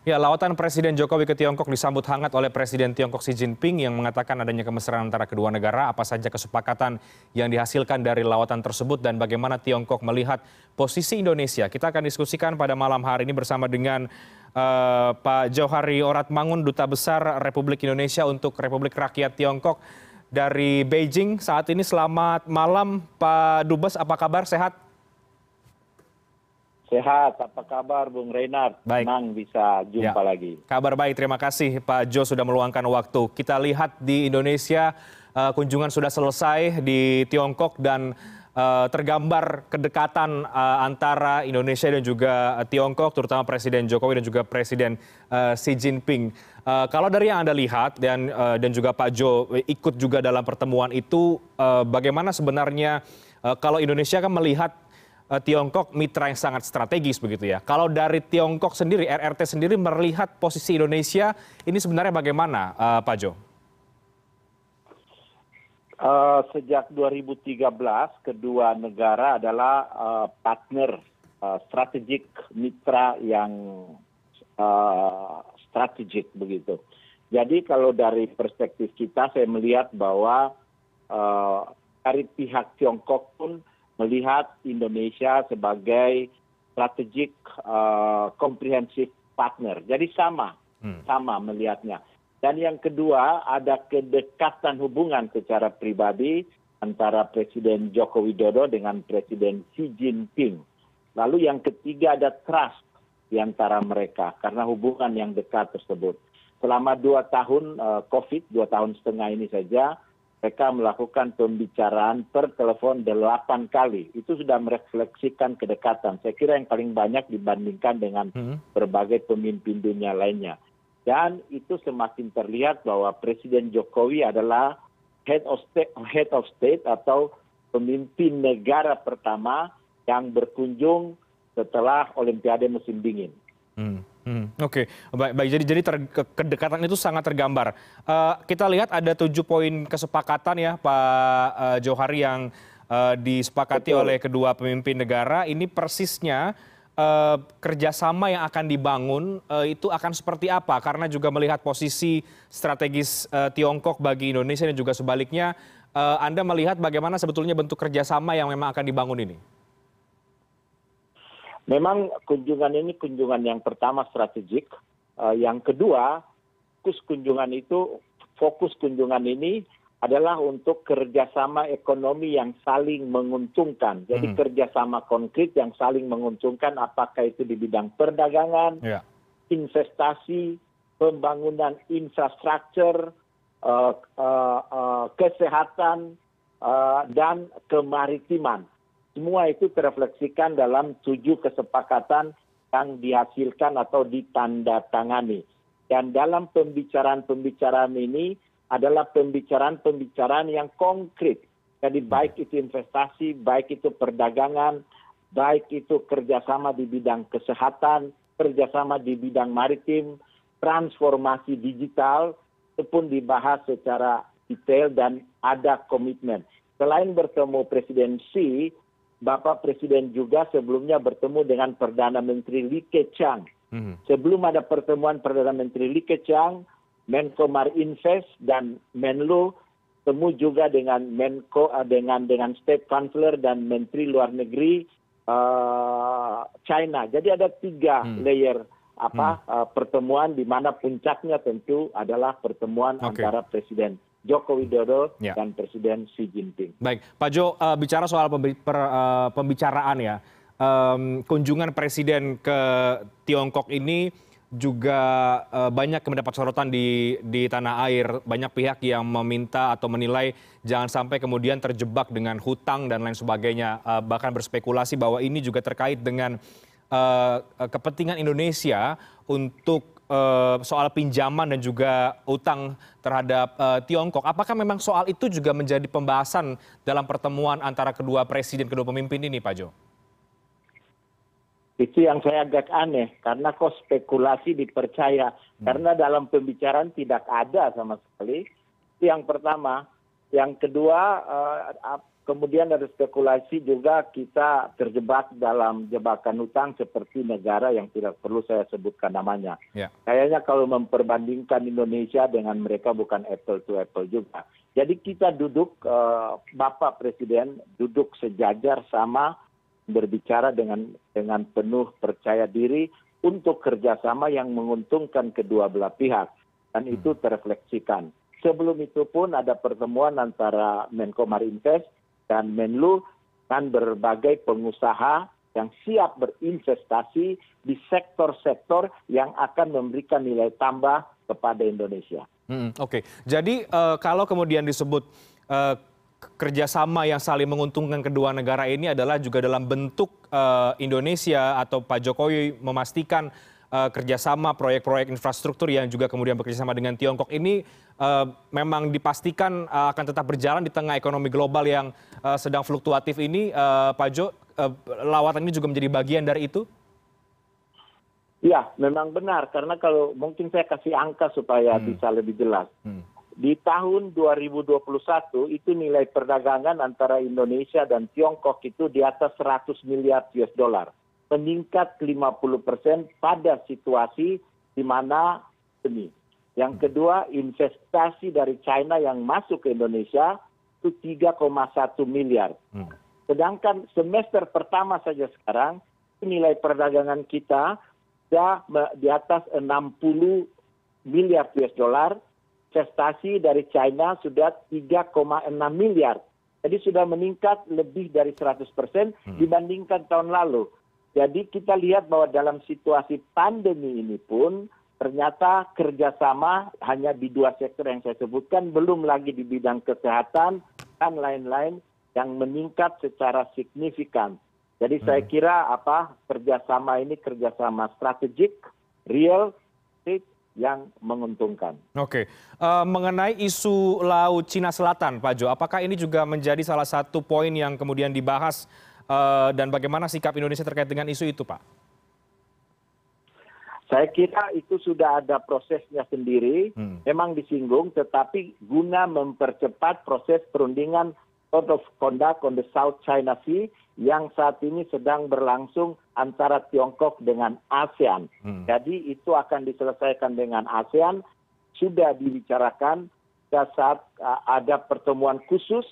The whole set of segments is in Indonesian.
Ya, lawatan Presiden Jokowi ke Tiongkok disambut hangat oleh Presiden Tiongkok Xi Jinping yang mengatakan adanya kemesraan antara kedua negara. Apa saja kesepakatan yang dihasilkan dari lawatan tersebut dan bagaimana Tiongkok melihat posisi Indonesia. Kita akan diskusikan pada malam hari ini bersama dengan uh, Pak Johari Oratmangun, Duta Besar Republik Indonesia untuk Republik Rakyat Tiongkok dari Beijing. Saat ini selamat malam Pak Dubes, apa kabar? Sehat? Sehat, apa kabar Bung Reinhard? Baik. Senang bisa jumpa ya. lagi. Kabar baik, terima kasih Pak Jo sudah meluangkan waktu. Kita lihat di Indonesia uh, kunjungan sudah selesai di Tiongkok dan uh, tergambar kedekatan uh, antara Indonesia dan juga Tiongkok, terutama Presiden Jokowi dan juga Presiden uh, Xi Jinping. Uh, kalau dari yang Anda lihat dan uh, dan juga Pak Jo ikut juga dalam pertemuan itu, uh, bagaimana sebenarnya uh, kalau Indonesia kan melihat Tiongkok mitra yang sangat strategis begitu ya. Kalau dari Tiongkok sendiri, RRT sendiri melihat posisi Indonesia ini sebenarnya bagaimana, uh, Pak Jo? Uh, sejak 2013, kedua negara adalah uh, partner uh, strategik mitra yang uh, strategik begitu. Jadi kalau dari perspektif kita, saya melihat bahwa uh, dari pihak Tiongkok pun melihat Indonesia sebagai strategic uh, comprehensive partner. Jadi sama, hmm. sama melihatnya. Dan yang kedua ada kedekatan hubungan secara pribadi antara Presiden Joko Widodo dengan Presiden Xi Jinping. Lalu yang ketiga ada trust di antara mereka karena hubungan yang dekat tersebut. Selama dua tahun uh, COVID, dua tahun setengah ini saja, mereka melakukan pembicaraan per telepon delapan kali. Itu sudah merefleksikan kedekatan. Saya kira yang paling banyak dibandingkan dengan hmm. berbagai pemimpin dunia lainnya. Dan itu semakin terlihat bahwa Presiden Jokowi adalah head of state, head of state atau pemimpin negara pertama yang berkunjung setelah Olimpiade musim dingin. Hmm. Hmm, Oke, okay. baik, baik. Jadi, jadi ter, kedekatan itu sangat tergambar. Uh, kita lihat ada tujuh poin kesepakatan ya, Pak uh, Johari yang uh, disepakati Betul. oleh kedua pemimpin negara. Ini persisnya uh, kerjasama yang akan dibangun uh, itu akan seperti apa? Karena juga melihat posisi strategis uh, Tiongkok bagi Indonesia dan juga sebaliknya, uh, Anda melihat bagaimana sebetulnya bentuk kerjasama yang memang akan dibangun ini? Memang kunjungan ini kunjungan yang pertama strategik uh, yang kedua fokus kunjungan itu fokus kunjungan ini adalah untuk kerjasama ekonomi yang saling menguntungkan. Jadi hmm. kerjasama konkret yang saling menguntungkan, apakah itu di bidang perdagangan, yeah. investasi, pembangunan infrastruktur, uh, uh, uh, kesehatan, uh, dan kemaritiman semua itu terefleksikan dalam tujuh kesepakatan yang dihasilkan atau ditandatangani. Dan dalam pembicaraan-pembicaraan ini adalah pembicaraan-pembicaraan yang konkret. Jadi baik itu investasi, baik itu perdagangan, baik itu kerjasama di bidang kesehatan, kerjasama di bidang maritim, transformasi digital, itu pun dibahas secara detail dan ada komitmen. Selain bertemu Presiden Xi, bapak presiden juga sebelumnya bertemu dengan perdana menteri li keqiang mhm. sebelum ada pertemuan perdana menteri li keqiang menko marinvest dan menlu temu juga dengan menko eh, dengan dengan state councilor dan menteri luar negeri uh, china jadi ada tiga hmm. layer apa hmm. uh, pertemuan di mana puncaknya tentu adalah pertemuan okay. antara presiden Joko Widodo ya. dan Presiden Xi Jinping. Baik, Pak Jo, uh, bicara soal pembi per, uh, pembicaraan ya, um, kunjungan Presiden ke Tiongkok ini juga uh, banyak mendapat sorotan di di tanah air. Banyak pihak yang meminta atau menilai jangan sampai kemudian terjebak dengan hutang dan lain sebagainya. Uh, bahkan berspekulasi bahwa ini juga terkait dengan uh, kepentingan Indonesia untuk Eh, soal pinjaman dan juga utang terhadap uh, Tiongkok. Apakah memang soal itu juga menjadi pembahasan dalam pertemuan antara kedua presiden, kedua pemimpin ini, Pak Jo? Itu yang saya agak aneh, karena kok spekulasi dipercaya. Hmm. Karena dalam pembicaraan tidak ada sama sekali. Itu yang pertama. Yang kedua, uh, kemudian ada spekulasi juga kita terjebak dalam jebakan hutang seperti negara yang tidak perlu saya sebutkan namanya. Ya. Kayaknya kalau memperbandingkan Indonesia dengan mereka bukan apple to apple juga. Jadi kita duduk, uh, Bapak Presiden duduk sejajar sama berbicara dengan dengan penuh percaya diri untuk kerjasama yang menguntungkan kedua belah pihak dan itu terefleksikan. Sebelum itu pun ada pertemuan antara Menko Marinvest dan Menlu dan berbagai pengusaha yang siap berinvestasi di sektor-sektor yang akan memberikan nilai tambah kepada Indonesia. Hmm, Oke, okay. jadi uh, kalau kemudian disebut uh, kerjasama yang saling menguntungkan kedua negara ini adalah juga dalam bentuk uh, Indonesia atau Pak Jokowi memastikan uh, kerjasama proyek-proyek infrastruktur yang juga kemudian bekerjasama dengan Tiongkok ini uh, memang dipastikan uh, akan tetap berjalan di tengah ekonomi global yang uh, sedang fluktuatif ini, uh, Pak Jo, uh, lawatan ini juga menjadi bagian dari itu? Ya, memang benar. Karena kalau mungkin saya kasih angka supaya hmm. bisa lebih jelas. Hmm. Di tahun 2021 itu nilai perdagangan antara Indonesia dan Tiongkok itu di atas 100 miliar US dollar meningkat 50 persen pada situasi di mana ini. Yang kedua, investasi dari China yang masuk ke Indonesia itu 3,1 miliar. Hmm. Sedangkan semester pertama saja sekarang, nilai perdagangan kita sudah di atas 60 miliar US dollar, investasi dari China sudah 3,6 miliar. Jadi sudah meningkat lebih dari 100 persen hmm. dibandingkan tahun lalu jadi kita lihat bahwa dalam situasi pandemi ini pun ternyata kerjasama hanya di dua sektor yang saya sebutkan, belum lagi di bidang kesehatan dan lain-lain yang meningkat secara signifikan. Jadi hmm. saya kira apa kerjasama ini kerjasama strategik, real, yang menguntungkan. Oke, uh, mengenai isu Laut Cina Selatan, Pak Jo, apakah ini juga menjadi salah satu poin yang kemudian dibahas dan bagaimana sikap Indonesia terkait dengan isu itu, Pak? Saya kira itu sudah ada prosesnya sendiri, hmm. memang disinggung, tetapi guna mempercepat proses perundingan Code of Conduct on the South China Sea yang saat ini sedang berlangsung antara Tiongkok dengan ASEAN. Hmm. Jadi itu akan diselesaikan dengan ASEAN, sudah dibicarakan saat uh, ada pertemuan khusus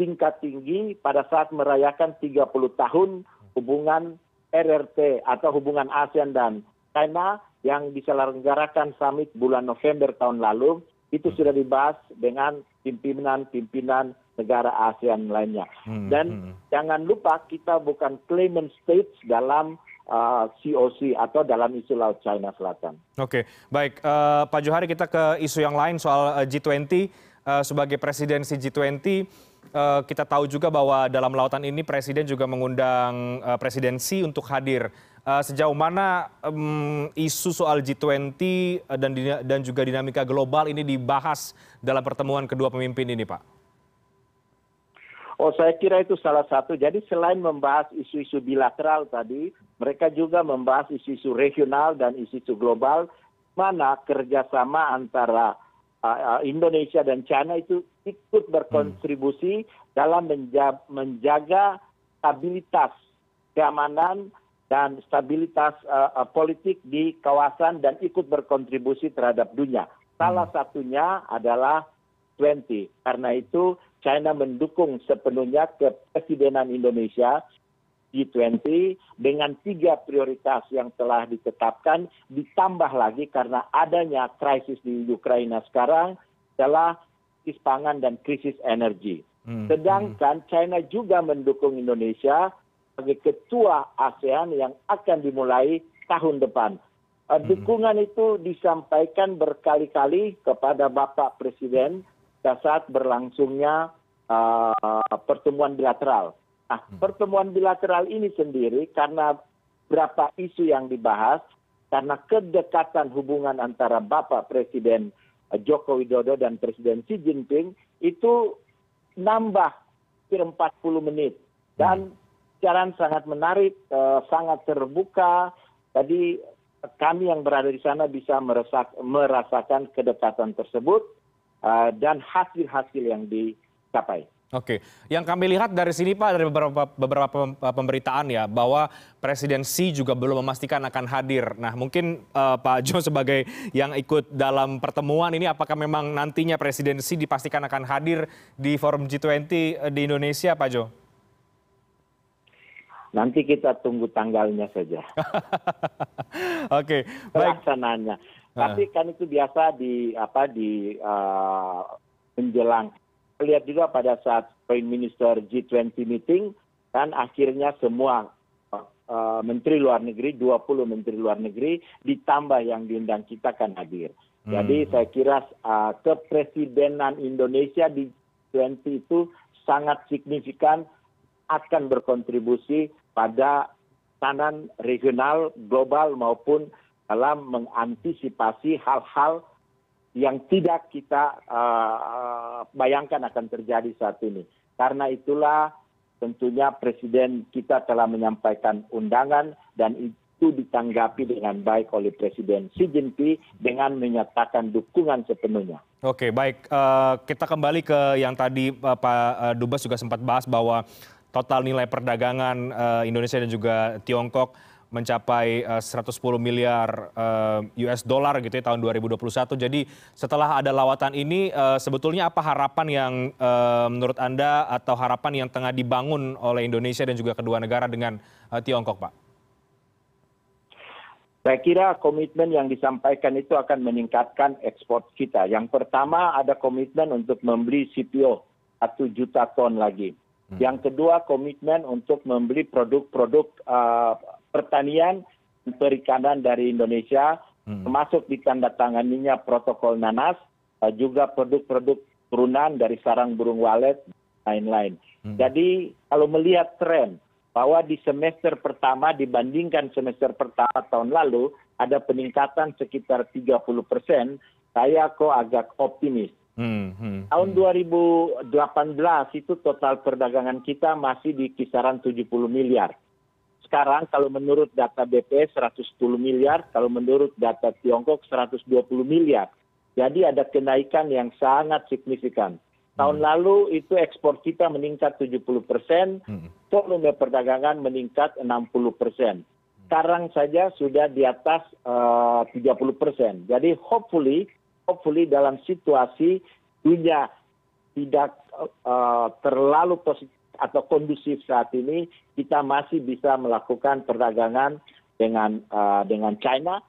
tingkat tinggi pada saat merayakan 30 tahun hubungan RRT atau hubungan ASEAN dan China yang diselenggarakan summit bulan November tahun lalu itu sudah dibahas dengan pimpinan-pimpinan negara ASEAN lainnya. Hmm, dan hmm. jangan lupa kita bukan claimant states dalam uh, COC atau dalam isu Laut China Selatan. Oke, baik. Uh, Pak Johari kita ke isu yang lain soal uh, G20. Uh, sebagai presidensi G20, Eh, kita tahu juga bahwa dalam lautan ini presiden juga mengundang uh, presidensi untuk hadir. Uh, sejauh mana um, isu soal G20 uh, dan, dan juga dinamika global ini dibahas dalam pertemuan kedua pemimpin ini, Pak? Oh, saya kira itu salah satu. Jadi selain membahas isu-isu bilateral tadi, mereka juga membahas isu-isu regional dan isu-isu global, mana kerjasama antara Indonesia dan China itu ikut berkontribusi dalam menjaga stabilitas keamanan dan stabilitas uh, uh, politik di kawasan dan ikut berkontribusi terhadap dunia. Salah hmm. satunya adalah 20. Karena itu China mendukung sepenuhnya kepresidenan Indonesia G20 dengan tiga prioritas yang telah ditetapkan ditambah lagi karena adanya krisis di Ukraina sekarang adalah krisis pangan dan krisis energi. Hmm, Sedangkan hmm. China juga mendukung Indonesia sebagai ketua ASEAN yang akan dimulai tahun depan. Uh, dukungan itu disampaikan berkali-kali kepada Bapak Presiden saat berlangsungnya uh, pertemuan bilateral. Nah, pertemuan bilateral ini sendiri karena berapa isu yang dibahas, karena kedekatan hubungan antara Bapak Presiden Joko Widodo dan Presiden Xi Jinping itu nambah kira 40 menit dan jalan sangat menarik, uh, sangat terbuka. Jadi kami yang berada di sana bisa merasak, merasakan kedekatan tersebut uh, dan hasil-hasil yang dicapai. Oke yang kami lihat dari sini pak dari beberapa, beberapa pemberitaan ya bahwa presiden xi juga belum memastikan akan hadir nah mungkin uh, pak jo sebagai yang ikut dalam pertemuan ini apakah memang nantinya presiden xi dipastikan akan hadir di forum G20 di Indonesia pak Jo? Nanti kita tunggu tanggalnya saja. Oke, okay, baik. Pelaksananya. Tapi kan itu biasa di apa di uh, menjelang. Lihat juga pada saat Prime Minister G20 meeting kan akhirnya semua uh, menteri luar negeri 20 menteri luar negeri ditambah yang diundang kita kan hadir. Hmm. Jadi saya kira uh, kepresidenan Indonesia di G20 itu sangat signifikan akan berkontribusi pada tanan regional, global maupun dalam mengantisipasi hal-hal yang tidak kita uh, bayangkan akan terjadi saat ini. Karena itulah tentunya Presiden kita telah menyampaikan undangan dan itu ditanggapi dengan baik oleh Presiden Xi Jinping dengan menyatakan dukungan sepenuhnya. Oke, baik. Uh, kita kembali ke yang tadi uh, Pak Dubes juga sempat bahas bahwa total nilai perdagangan Indonesia dan juga Tiongkok mencapai uh, 110 miliar uh, US dollar gitu ya tahun 2021. Jadi setelah ada lawatan ini uh, sebetulnya apa harapan yang menurut Anda atau harapan yang tengah dibangun oleh Indonesia dan juga kedua negara dengan Tiongkok, Pak? Saya kira komitmen yang disampaikan itu akan meningkatkan ekspor kita. Yang pertama ada komitmen untuk membeli CPO satu juta ton lagi Hmm. yang kedua komitmen untuk membeli produk produk uh, pertanian dan perikanan dari indonesia hmm. termasuk ditandatanganinya protokol nanas uh, juga produk produk turunan dari sarang burung walet lain lain hmm. jadi kalau melihat tren bahwa di semester pertama dibandingkan semester pertama tahun lalu ada peningkatan sekitar 30 persen saya kok agak optimis Hmm, hmm, tahun 2018 hmm. itu total perdagangan kita masih di kisaran 70 miliar. Sekarang kalau menurut data BPS 110 miliar, kalau menurut data Tiongkok 120 miliar. Jadi ada kenaikan yang sangat signifikan. Tahun hmm. lalu itu ekspor kita meningkat 70 persen, hmm. volume perdagangan meningkat 60 persen. Sekarang saja sudah di atas uh, 30 persen. Jadi hopefully hopefully dalam situasi dunia tidak uh, terlalu positif atau kondusif saat ini kita masih bisa melakukan perdagangan dengan uh, dengan China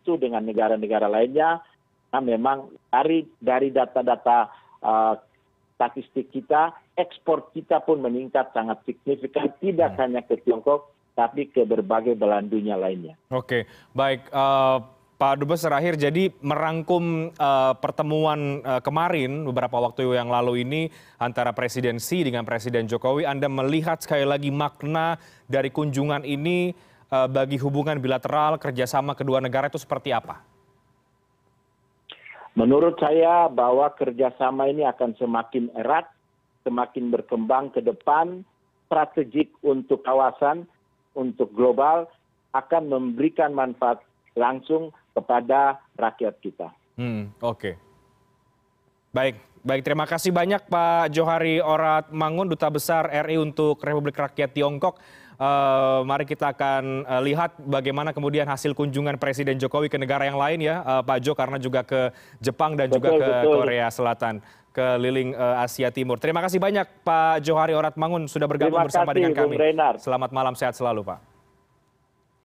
itu dengan negara-negara lainnya nah memang dari dari data-data uh, statistik kita ekspor kita pun meningkat sangat signifikan tidak hmm. hanya ke Tiongkok tapi ke berbagai belahan dunia lainnya. Oke, baik. Pak Dubes terakhir, jadi merangkum uh, pertemuan uh, kemarin beberapa waktu yang lalu ini antara Presiden Xi dengan Presiden Jokowi, Anda melihat sekali lagi makna dari kunjungan ini uh, bagi hubungan bilateral kerjasama kedua negara itu seperti apa? Menurut saya bahwa kerjasama ini akan semakin erat, semakin berkembang ke depan, strategik untuk kawasan, untuk global, akan memberikan manfaat langsung kepada rakyat kita. Hmm, Oke. Okay. Baik, baik. Terima kasih banyak Pak Johari Orat Mangun, Duta Besar RI untuk Republik Rakyat Tiongkok. Uh, mari kita akan uh, lihat bagaimana kemudian hasil kunjungan Presiden Jokowi ke negara yang lain ya, uh, Pak Jo, karena juga ke Jepang dan betul, juga ke betul. Korea Selatan, keliling uh, Asia Timur. Terima kasih banyak Pak Johari Orat Mangun sudah bergabung Terima bersama kasih, dengan kami. Selamat malam, sehat selalu Pak.